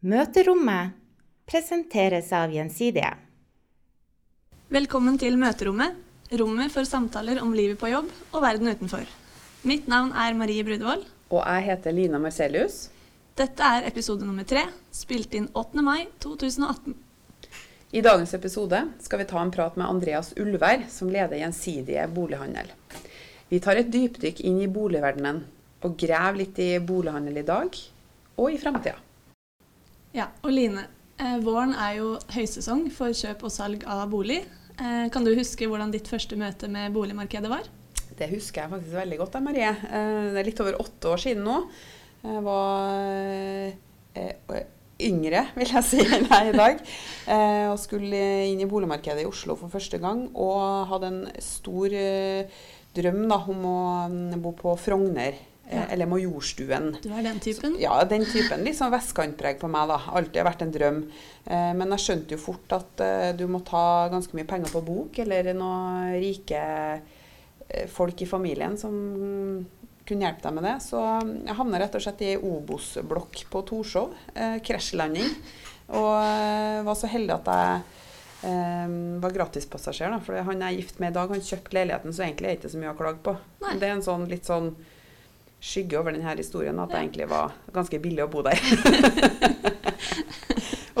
Møterommet presenteres av Gjensidige. Velkommen til Møterommet, rommet for samtaler om livet på jobb og verden utenfor. Mitt navn er Marie Brudevold. Og jeg heter Lina Marcelius. Dette er episode nummer tre, spilt inn 8. mai 2018. I dagens episode skal vi ta en prat med Andreas Ulvær, som leder Gjensidige bolighandel. Vi tar et dypdykk inn i boligverdenen og graver litt i bolighandel i dag og i framtida. Ja, og Line, eh, våren er jo høysesong for kjøp og salg av bolig. Eh, kan du huske hvordan ditt første møte med boligmarkedet var? Det husker jeg faktisk veldig godt, Marie. Eh, det er litt over åtte år siden nå. Jeg var yngre, vil jeg si, enn jeg er i dag. Og skulle inn i boligmarkedet i Oslo for første gang. Og hadde en stor drøm da, om å mm, bo på Frogner. Ja. Eller Majorstuen. Du er den typen? Så, ja, den typen. Litt sånn vestkantpreg på meg. da. Alltid vært en drøm. Eh, men jeg skjønte jo fort at eh, du må ta ganske mye penger på bok, eller noen rike eh, folk i familien som kunne hjelpe deg med det. Så jeg havna rett og slett i Obos-blokk på Torshov. Eh, krasjlanding. Og eh, var så heldig at jeg eh, var gratispassasjer. da, For han jeg er gift med i dag, han kjøpte leiligheten, så egentlig er det ikke så mye å klage på. Nei. Det er en sånn litt sånn skygge over denne historien at det egentlig var ganske billig å bo der.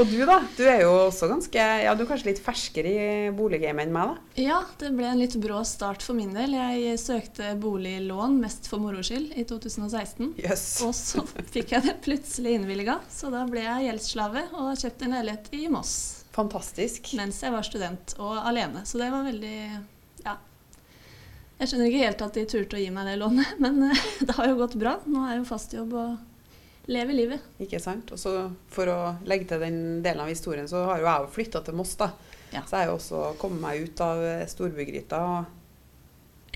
Og du, da? Du er jo også ganske Ja, du er kanskje litt ferskere i boliggamet enn meg, da? Ja, det ble en litt brå start for min del. Jeg søkte boliglån mest for moro skyld i 2016. Yes. Og så fikk jeg det plutselig innvilga, så da ble jeg gjeldsslave og kjøpte en leilighet i Moss Fantastisk. mens jeg var student og alene. Så det var veldig. Jeg skjønner ikke helt at de turte å gi meg det lånet, men eh, det har jo gått bra. Nå er jeg jo fast jobb og lever livet. Ikke sant? Og så For å legge til den delen av historien, så har jo jeg jo flytta til Moss, da. Ja. Så jeg har jo også kommet meg ut av storbygryta. Og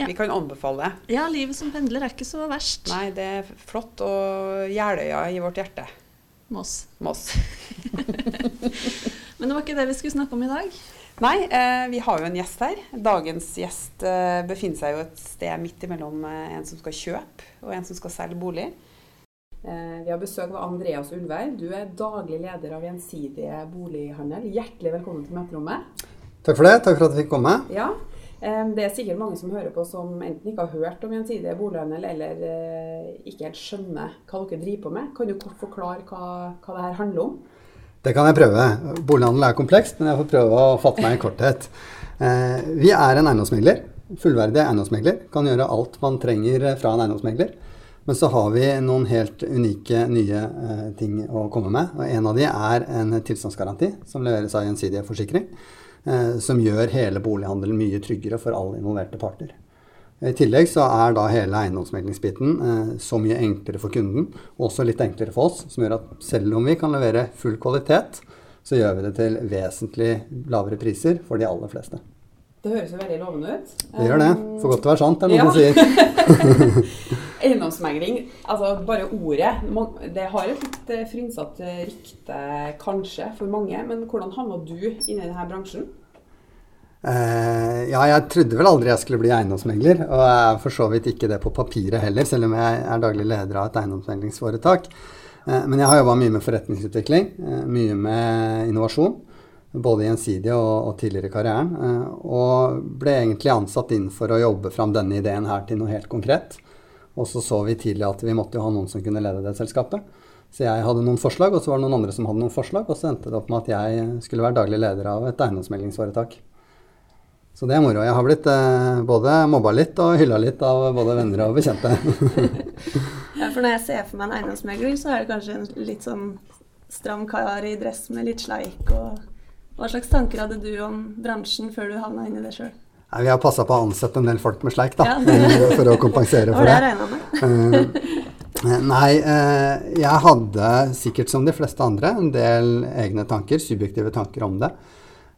Ja. vi kan anbefale. Ja, livet som pendler er ikke så verst. Nei, det er flott. Og Jeløya i vårt hjerte. Moss. Moss. Men det var ikke det vi skulle snakke om i dag. Nei, eh, vi har jo en gjest her. Dagens gjest eh, befinner seg jo et sted midt imellom eh, en som skal kjøpe og en som skal selge bolig. Eh, vi har besøk av Andreas Ulvær. Du er daglig leder av Gjensidige bolighandel. Hjertelig velkommen til møterommet. Takk for det. Takk for at jeg fikk komme. Ja, eh, Det er sikkert mange som hører på som enten ikke har hørt om Gjensidige bolighandel, eller eh, ikke helt skjønner hva dere driver på med. Kan du kort forklare hva, hva det her handler om? Det kan jeg prøve. Bolighandel er komplekst, men jeg får prøve å fatte meg i korthet. Eh, vi er en eiendomsmegler. Fullverdig eiendomsmegler. Kan gjøre alt man trenger fra en eiendomsmegler. Men så har vi noen helt unike nye eh, ting å komme med. Og en av de er en tilstandsgaranti som leveres av Gjensidige Forsikring. Eh, som gjør hele bolighandelen mye tryggere for alle involverte parter. I tillegg så er da hele eiendomsmeglingsbiten eh, så mye enklere for kunden, og også litt enklere for oss, som gjør at selv om vi kan levere full kvalitet, så gjør vi det til vesentlig lavere priser for de aller fleste. Det høres jo veldig lovende ut. Det gjør det. For godt til å være sant, er det Ja. noen som sier. Eiendomsmegling, altså bare ordet Det har et litt eh, frynsete rykte kanskje for mange, men hvordan havna du inn i denne bransjen? Eh, ja, jeg trodde vel aldri jeg skulle bli eiendomsmegler, og jeg er for så vidt ikke det på papiret heller, selv om jeg er daglig leder av et eiendomsmeglingsforetak. Uh, men jeg har jobba mye med forretningsutvikling, uh, mye med innovasjon. Både gjensidig og, og tidligere i karrieren. Og ble egentlig ansatt inn for å jobbe fram denne ideen her til noe helt konkret. Og så så vi tidlig at vi måtte jo ha noen som kunne lede det selskapet. Så jeg hadde noen forslag, og så var det noen andre som hadde noen forslag, og så endte det opp med at jeg skulle være daglig leder av et eiendomsmeglingsforetak. Så det er moro. Jeg har blitt eh, både mobba litt og hylla litt av både venner og bekjente. Ja, for når jeg ser for meg en eiendomsmegler, så er det kanskje en litt sånn stram kar i dress med litt sleik. og Hva slags tanker hadde du om bransjen før du havna inn i det sjøl? Vi har passa på å ansette en del folk med sleik, da, Ja, for å kompensere for det det. med. Eh, Nei, eh, jeg hadde sikkert som de fleste andre en del egne tanker, subjektive tanker om det.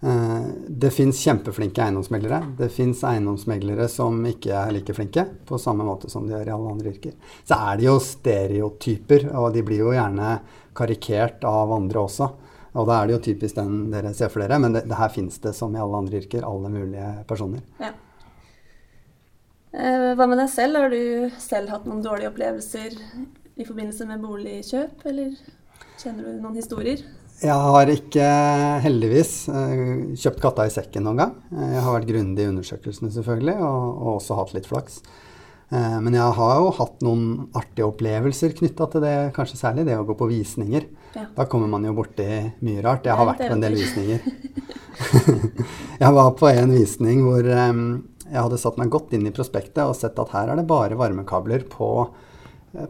Eh, Det fins kjempeflinke eiendomsmeglere. Det fins eiendomsmeglere som ikke er like flinke, på samme måte som de gjør i alle andre yrker. Så er det jo stereotyper, og de blir jo gjerne karikert av andre også. Og da er det jo typisk den dere ser for dere, men det, det her fins det som i alle andre yrker, alle mulige personer. Ja. Eh, Hva med deg selv? Har du selv hatt noen dårlige opplevelser i forbindelse med boligkjøp, eller? Kjenner du noen historier? Jeg har ikke, heldigvis, eh, kjøpt katta i sekken noen gang. Eh, jeg har vært grundig i undersøkelsene, selvfølgelig, og, og, også hatt litt flaks. Eh, men jeg har jo hatt noen artige opplevelser knytta til det, kanskje særlig det å gå på visninger. Ja. Da kommer man jo borti mye rart. Jeg har vært på en del visninger. jeg var på en visning hvor jeg hadde satt meg godt inn i prospektet og sett at her er det bare varmekabler på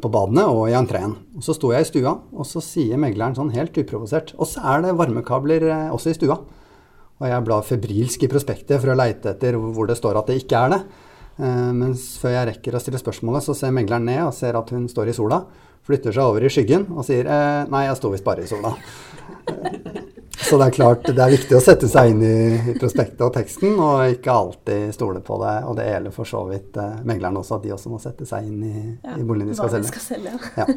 på badene og i entreen. Og Så sto jeg i stua, og så sier megleren sånn helt uprovosert Og så er det varmekabler eh, også i stua. Og jeg blar febrilsk i prospektet for å leite etter hvor det står at det ikke er det. Uh, mens før jeg rekker å stille spørsmålet, så ser megleren ned og ser at hun står i sola. Flytter seg over i skyggen og sier nei, jeg sto visst bare i sola. Så det er klart det er viktig å sette seg inn i, prospektet og teksten, og ikke alltid stole på det. Og det gjelder for så vidt eh, meglerne også, at de også må sette seg inn i, ja, i boligen de skal selge. Skal selge ja.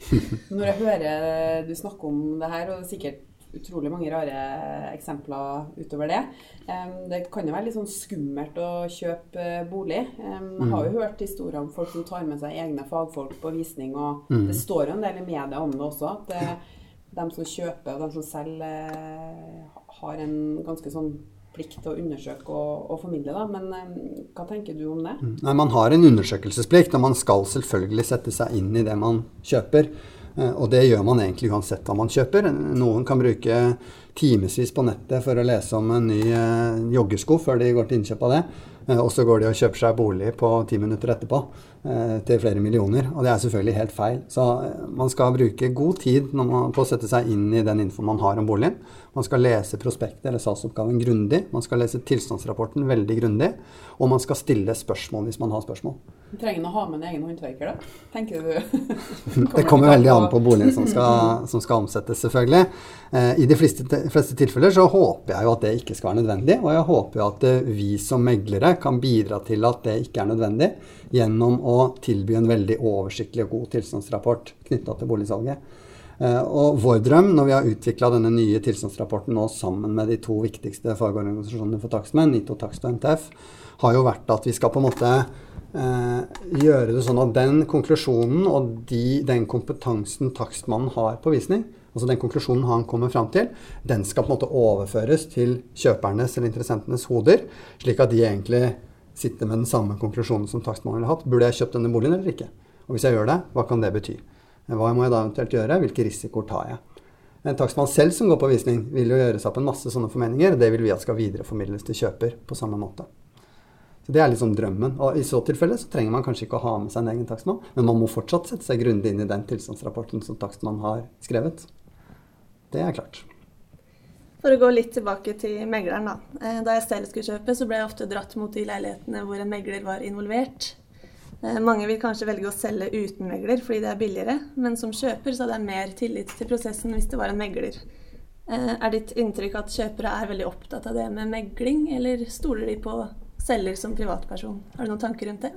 Når jeg hører du snakke om det her, og er sikkert utrolig mange rare eksempler utover det. det kan jo være litt sånn skummelt å kjøpe bolig. jeg har jo mm. hørt historier om folk som tar med seg egne fagfolk på visning, og mm. det står jo en del i media om det også. at det, de som kjøper og de som selger, eh, har en ganske sånn plikt til å undersøke og, og formidle. Da. Men eh, hva tenker du om det? Mm. Nei, Man har en undersøkelsesplikt, og man skal selvfølgelig sette seg inn i det man kjøper. Eh, og det gjør man egentlig uansett hva man kjøper. Noen kan bruke timevis på nettet for å lese om en ny joggesko før de går til innkjøp av det. Og så går de og kjøper seg bolig på ti minutter etterpå. Eh, til flere millioner. Og det er selvfølgelig helt feil. Så eh, man skal bruke god tid man, på å sette seg inn i den infoen man har om boligen. Man skal lese prospektet eller salgsoppgaven grundig. Man skal lese tilstandsrapporten veldig grundig. Og man skal stille spørsmål hvis man har spørsmål. Du trenger å ha med en egen håndverker, da? Tenker du? det kommer veldig an på boligen som skal, som skal omsettes, selvfølgelig. Eh, I de fleste, fleste, tilfeller så håper jeg jo at det ikke skal være nødvendig. Og jeg håper jo at eh, vi som meglere kan bidra til at det ikke er nødvendig gjennom å tilby en veldig oversiktlig og god tilstandsrapport knytta til boligsalget. Eh, og vår drøm når vi har utvikla denne nye tilstandsrapporten nå sammen med de to viktigste fagorganisasjonene for takstmenn, NITO Takst og NTF, har jo vært at vi skal på en måte eh, gjøre det sånn at den konklusjonen og de, den kompetansen takstmannen har på visning, altså den konklusjonen han kommer fram til, den skal på en måte overføres til kjøpernes eller interessentenes hoder, slik at de egentlig sitter med den samme konklusjonen som takstmannen ville hatt. Burde jeg kjøpt denne boligen eller ikke? Og hvis jeg gjør det, hva kan det bety? Hva må jeg da eventuelt gjøre? Hvilke risikoer tar jeg? En takstmann selv som går på visning, vil jo gjøre seg opp en masse sånne formeninger. Det vil vi at skal videreformidles til kjøper på samme måte. Så Det er liksom drømmen. Og I så tilfelle så trenger man kanskje ikke å ha med seg en egen takstmann, men man må fortsatt sette seg grundig inn i den tilstandsrapporten som takstmannen har skrevet. Det er klart. For å gå litt tilbake til megleren, da. Eh, da jeg selv skulle kjøpe, så ble jeg ofte dratt mot de leilighetene hvor en megler var involvert. Eh, mange vil kanskje velge å selge uten megler fordi det er billigere, men som kjøper så hadde jeg mer tillit til prosessen hvis det var en megler. Eh, er ditt inntrykk at kjøpere er veldig opptatt av det med megling, eller stoler de på selger som privatperson? Har du noen tanker rundt det?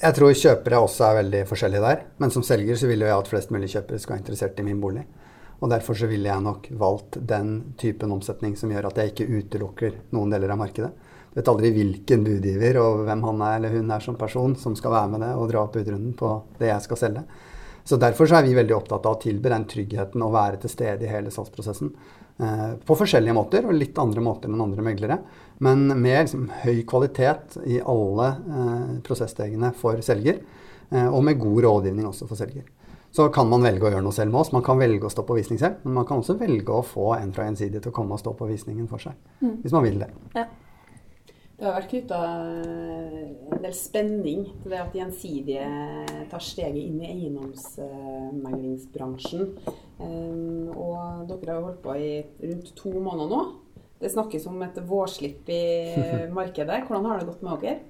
Jeg tror kjøpere også er veldig forskjellige der, men som selger så vil jo jeg at flest mulig kjøpere skal være interessert i min bolig. Og derfor så ville jeg nok valgt den typen omsetning som gjør at jeg ikke utelukker noen deler av markedet. Du vet aldri hvilken budgiver og hvem han er eller hun er som person som skal være med det og dra opp budrunden på det jeg skal selge. Så Derfor så er vi veldig opptatt av å tilby den tryggheten og være til stede i hele salgsprosessen. Eh, på forskjellige måter, og litt andre måter enn andre meglere. Men med liksom, høy kvalitet i alle eh, prosessstegene for selger. Eh, og med god rådgivning også for selger. Så kan man velge å gjøre noe selv med oss. Man kan velge å stå på visning selv. Men man kan også velge å få en fra Gjensidige til å komme og stå på visningen for seg. Mm. Hvis man vil det. Ja. Det har vært knytta en del spenning til det at Gjensidige tar steget inn i eiendomsmeglingsbransjen. Ehm, og dere har holdt på i rundt to måneder nå. Det snakkes om et vårslipp i markedet. Hvordan har det gått med dere?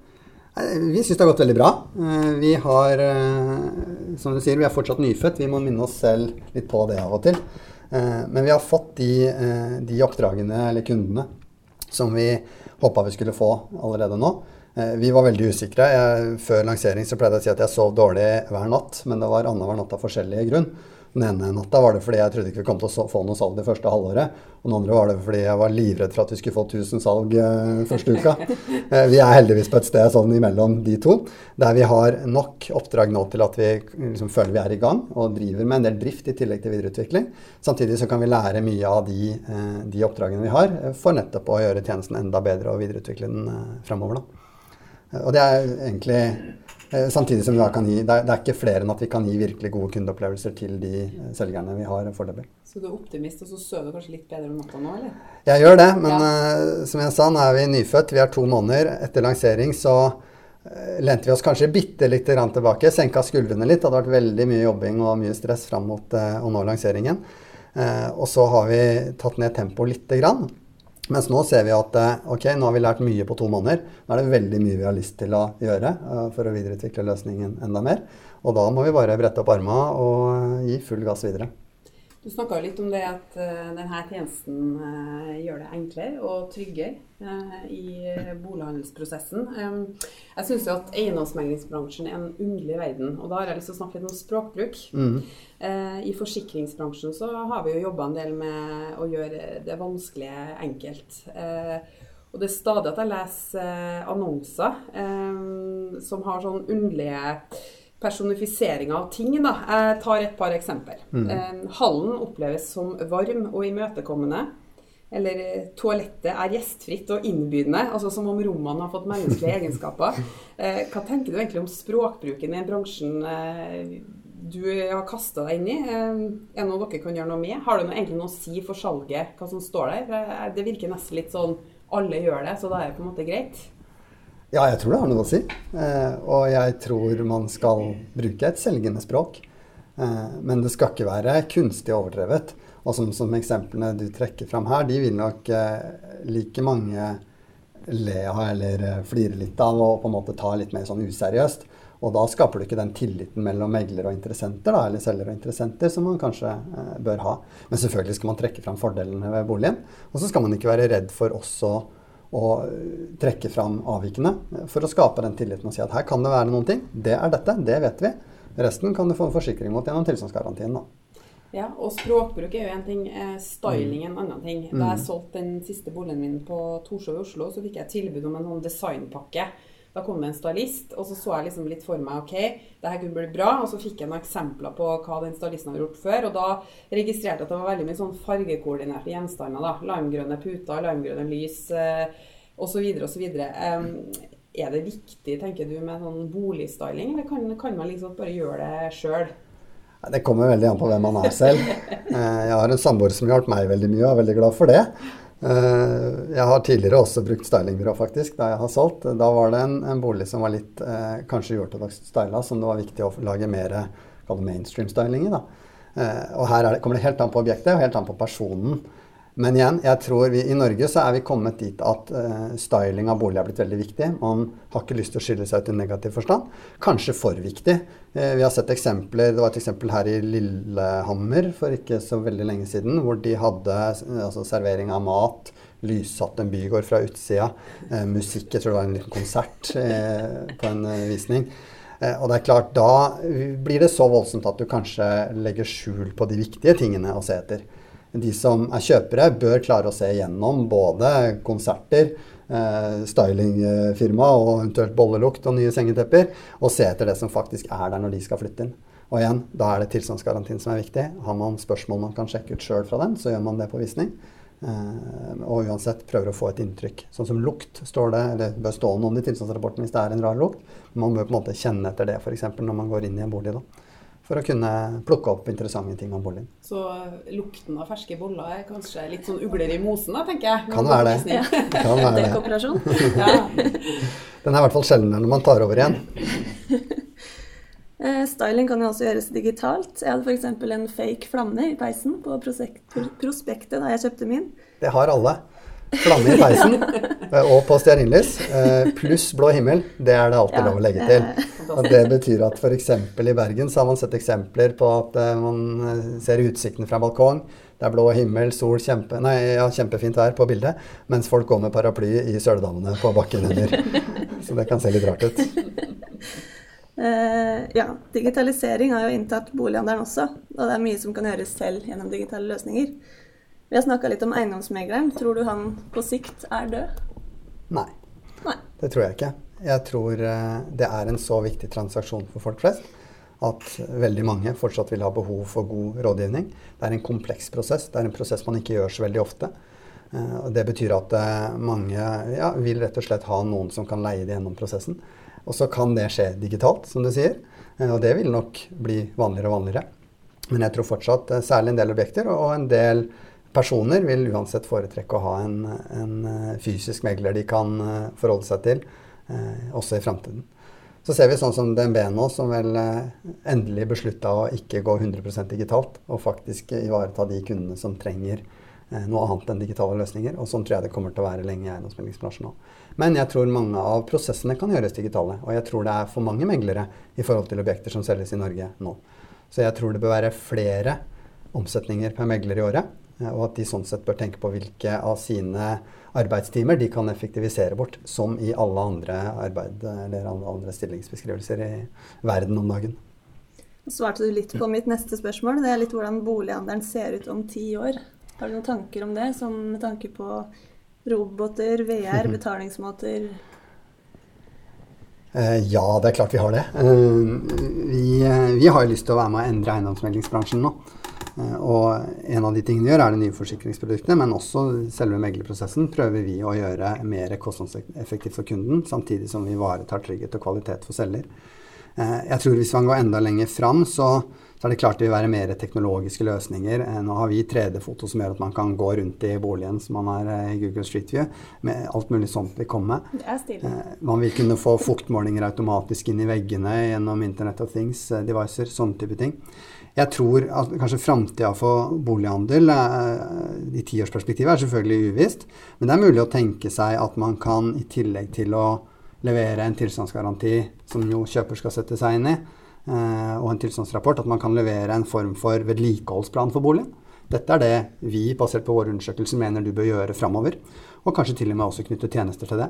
Vi syns det har gått veldig bra. Eh, vi har, eh, som du sier, vi er fortsatt nyfødt. Vi må minne oss selv litt på det av og til. Eh, men vi har fått de, de oppdragene, eller kundene, som vi håpa vi skulle få allerede nå. Vi var veldig usikre. Jeg, før lansering så pleide jeg å si at jeg sov dårlig hver natt, men det var annenhver natt av forskjellige grunn. Den ene natta var det fordi jeg trodde ikke vi kom til å få noe salg det første halvåret. Og den andre var det fordi jeg var livredd for at vi skulle få 1000 salg eh, første uka. Eh, vi er heldigvis på et sted sånn imellom de to, der vi har nok oppdrag nå til at vi liksom føler vi er i gang og driver med en del drift i tillegg til videreutvikling. Samtidig så kan vi lære mye av de, eh, de oppdragene vi har, for nettopp å gjøre tjenesten enda bedre og videreutvikle den framover. Og det er egentlig samtidig som vi kan gi, det er, ikke flere enn at vi kan gi virkelig gode kundeopplevelser til de eh, selgerne vi har foreløpig. Så du er optimist, og så sover du kanskje litt bedre om natta nå, eller? Jeg gjør det, men ja. uh, som jeg sa, nå er vi nyfødt. Vi er to måneder. Etter lansering så lente vi oss kanskje bitte litt tilbake. Senka skuldrene litt. Det hadde vært veldig mye jobbing og mye stress fram mot å nå lanseringen. og så har vi tatt ned tempoet lite grann. Mens nå ser vi at eh, ok, nå har vi lært mye på to måneder. Nå er det veldig mye vi har lyst til å gjøre uh, for å videreutvikle løsningen enda mer. Og da må vi bare brette opp armene og gi full gass videre. Du snakka litt om det at uh, denne tjenesten uh, gjør det enklere og tryggere uh, i bolighandelsprosessen. Jeg syns jo at eiendomsmeglingsbransjen er en underlig verden. Og da har jeg lyst til å snakke litt om språkbruk. Mm. I forsikringsbransjen så har vi jo jobba en del med å gjøre det vanskelige enkelt. Og det er stadig at jeg leser annonser som har sånn underlige personifiseringa av ting. Da. Jeg tar et par eksempler. Mm. Eh, hallen oppleves som varm og imøtekommende. Eller eh, toalettet er gjestfritt og innbydende, altså som om rommene har fått menneskelige egenskaper. Eh, hva tenker du egentlig om språkbruken i bransjen du har kasta deg inn i? Er det noe dere kan gjøre noe med? Har det noe, egentlig noe å si for salget, hva som står der? Det virker nesten litt sånn alle gjør det, så da er det på en måte greit. Ja, jeg tror det har noe å si. Eh, og jeg tror man skal bruke et selgende språk. Eh, men det skal ikke være kunstig overdrevet. Og som, som eksemplene du trekker fram her, de vil nok eh, like mange le av eller flire litt av og på en måte ta litt mer sånn useriøst. Og da skaper du ikke den tilliten mellom megler og interessenter, da, eller selger og interessenter, som man kanskje bør ha. Men selvfølgelig skal man trekke fram fordelene ved boligen. Og så skal man ikke være redd for også og trekke fram avvikene for å skape den tilliten og si at her kan det være noen ting. Det er dette, det vet vi. Resten kan du få en forsikring mot gjennom tilstandsgarantien. da. Ja, og språkbruk er jo en ting. Eh, styling en annen ting. Da jeg mm. solgte den siste boligen min på Torshov i Oslo, så fikk jeg tilbud om en sånn designpakke. Da kom det en stylist, og så så jeg liksom litt for meg ok, det her kunne bli bra. Og så fikk jeg noen eksempler på hva den stylisten hadde gjort før. Og da registrerte jeg at det var veldig mye sånn fargekoordinerte gjenstander. da, Limegrønne puter, limegrønne lys eh, osv. osv. Um, er det viktig, tenker du, med sånn boligstyling, eller kan, kan man liksom bare gjøre det sjøl? Det kommer veldig an på hvem man er selv. Eh, jeg har en samboer som har hjulpet meg veldig mye, og er veldig glad for det. Eh, jeg har tidligere også brukt stylingbyrå, faktisk, da jeg har solgt. Da var det en, en bolig som var litt eh, kanskje uortodoks styla, som det var viktig å lage mer mainstream-styling i. da. Eh, og her det, kommer det helt an på objektet og helt an på personen. Men igjen, jeg tror vi, i Norge så er vi kommet dit at uh, styling av bolig er blitt veldig viktig. Man har ikke lyst til å skille seg ut i negativ forstand. Kanskje for viktig. Uh, vi har sett eksempler, Det var et eksempel her i Lillehammer for ikke så veldig lenge siden, hvor de hadde uh, altså, servering av mat, lyssatt en bygård fra utsida, musikk Jeg tror det var en liten konsert på en visning. Og det er klart, Da blir det så voldsomt at du kanskje legger skjul på de viktige tingene å se etter de som er kjøpere, bør klare å se gjennom både konserter, eh, stylingfirma og eventuelt bollelukt og nye sengetepper, og se etter det som faktisk er der når de skal flytte inn. Og igjen, da er det tilstandsgarantien som er viktig. Har man spørsmål man kan sjekke ut sjøl fra den, så gjør man det på visning. Eh, og uansett prøver å få et inntrykk. Sånn som lukt står det, eller bør stå noe om det i tilstandsrapporten hvis det er en rar lukt. Man bør på en måte kjenne etter det f.eks. når man går inn i en bolig. da for å kunne plukke opp interessante ting om boligen. Så lukten av ferske boller er kanskje litt sånn ugler i mosen, da, tenker jeg? Kan være det. Ja. Kan være det. Den er i hvert fall sjeldnere når man tar over igjen. Eh, styling kan jo også gjøres digitalt. Jeg hadde f.eks. en fake flamme i peisen på prospektet da jeg kjøpte min. Det har alle. Flamme i peisen eh, og på stearinlys eh, pluss blå himmel. Det er det alltid ja, lov å legge til. Og det betyr at f.eks. i Bergen så har man sett eksempler på at eh, man ser utsikten fra balkong. Det er blå himmel, sol, kjempe, nei, ja, kjempefint vær på bildet, mens folk går med paraply i søledammene på bakken under. Så det kan se litt rart ut. Uh, ja, digitalisering har jo inntatt bolighandelen også, og det er mye som kan gjøres selv gjennom digitale løsninger. Vi har snakka litt om eiendomsmegleren. Tror du han på sikt er død? Nei. Nei. Det tror jeg ikke. Jeg tror eh, det er en så viktig transaksjon for folk flest at veldig mange fortsatt vil ha behov for god rådgivning. Det er en kompleks prosess. Det er en prosess man ikke gjør så veldig ofte. Eh, det betyr at eh, mange ja, vil rett og slett ha noen som kan leie det gjennom prosessen. Og så kan det skje digitalt, som du sier. Og det vil nok bli vanligere og vanligere. Men jeg tror fortsatt særlig en del objekter og en del personer vil uansett foretrekke å ha en, en fysisk megler de kan forholde seg til, også i framtiden. Så ser vi sånn som DNB nå, som vel eh, endelig beslutta å ikke gå 100% digitalt, og faktisk ivareta de kundene som trenger eh, noe annet enn digitale løsninger. Og sånn tror jeg det kommer til å være lenge i eiendomsmeglingsbransjen òg. Men jeg tror mange av prosessene kan gjøres digitale. Og jeg tror det er for mange meglere i forhold til objekter som selges i Norge nå. Så jeg tror det bør være flere omsetninger per megler i året. Eh, og at de sånn sett bør tenke på hvilke av sine arbeidstimer de kan effektivisere bort, som i alle andre arbeid eller andre stillingsbeskrivelser i verden om dagen. Svarte du litt på mitt neste spørsmål. Det er litt hvordan bolighandelen ser ut om ti år. Har du noen tanker om det, som med tanke på roboter, VR, betalingsmåter? Uh, ja, det er klart vi har det. Uh, vi, vi, har jo lyst til å være med å endre eiendomsmeldingsbransjen nå. Eh, og en av de tingene vi gjør, er de nye forsikringsproduktene, men også selve meglerprosessen prøver vi å gjøre mer kostnadseffektivt for kunden, samtidig som vi ivaretar trygghet og kvalitet for selger. Eh, jeg tror hvis man går enda lenger fram, så, så, er det klart det vil være mer teknologiske løsninger. Eh, nå har vi 3D-foto som gjør at man kan gå rundt i boligen som man er i Google Street View. Med alt mulig sånt vil komme. Stilig. Man vil kunne få fuktmålinger automatisk inn i veggene gjennom Internet of Things, devices, sånne type ting. Jeg tror at kanskje framtida for bolighandel eh, i tiårsperspektivet er selvfølgelig uvisst. Men det er mulig å tenke seg at man kan, i tillegg til å levere en tilstandsgaranti som jo kjøper skal sette seg inn i, eh, og en tilstandsrapport, at man kan levere en form for vedlikeholdsplan for boligen. Dette er det vi, basert på våre undersøkelser, mener du bør gjøre framover. Og kanskje til og med også knytte tjenester til det.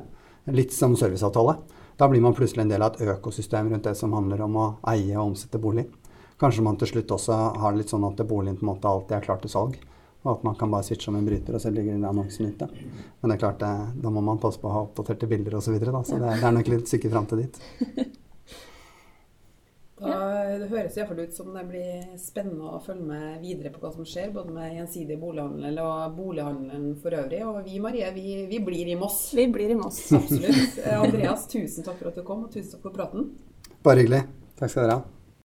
Litt som serviceavtale. Da blir man plutselig en del av et økosystem rundt det som handler om å eie og omsette bolig. Kanskje man til slutt også har det litt sånn at boligen på en måte alltid er klar til salg. Og at man kan bare switche om en bryter, og så ligger annonsen ute. Men det er klart, da må man passe på å ha oppdaterte bilder osv. Så, videre, da. så det, det, er nok litt sikkert fram til dit. Da, det høres iallfall ut som det blir spennende å følge med videre på hva som skjer, både med gjensidig bolighandel og bolighandelen for øvrig. Og vi Marie, vi, vi blir i Moss. Vi blir i Moss. Absolutt. Andreas, tusen takk for at du kom, og tusen takk for praten. Bare hyggelig. Takk skal dere ha.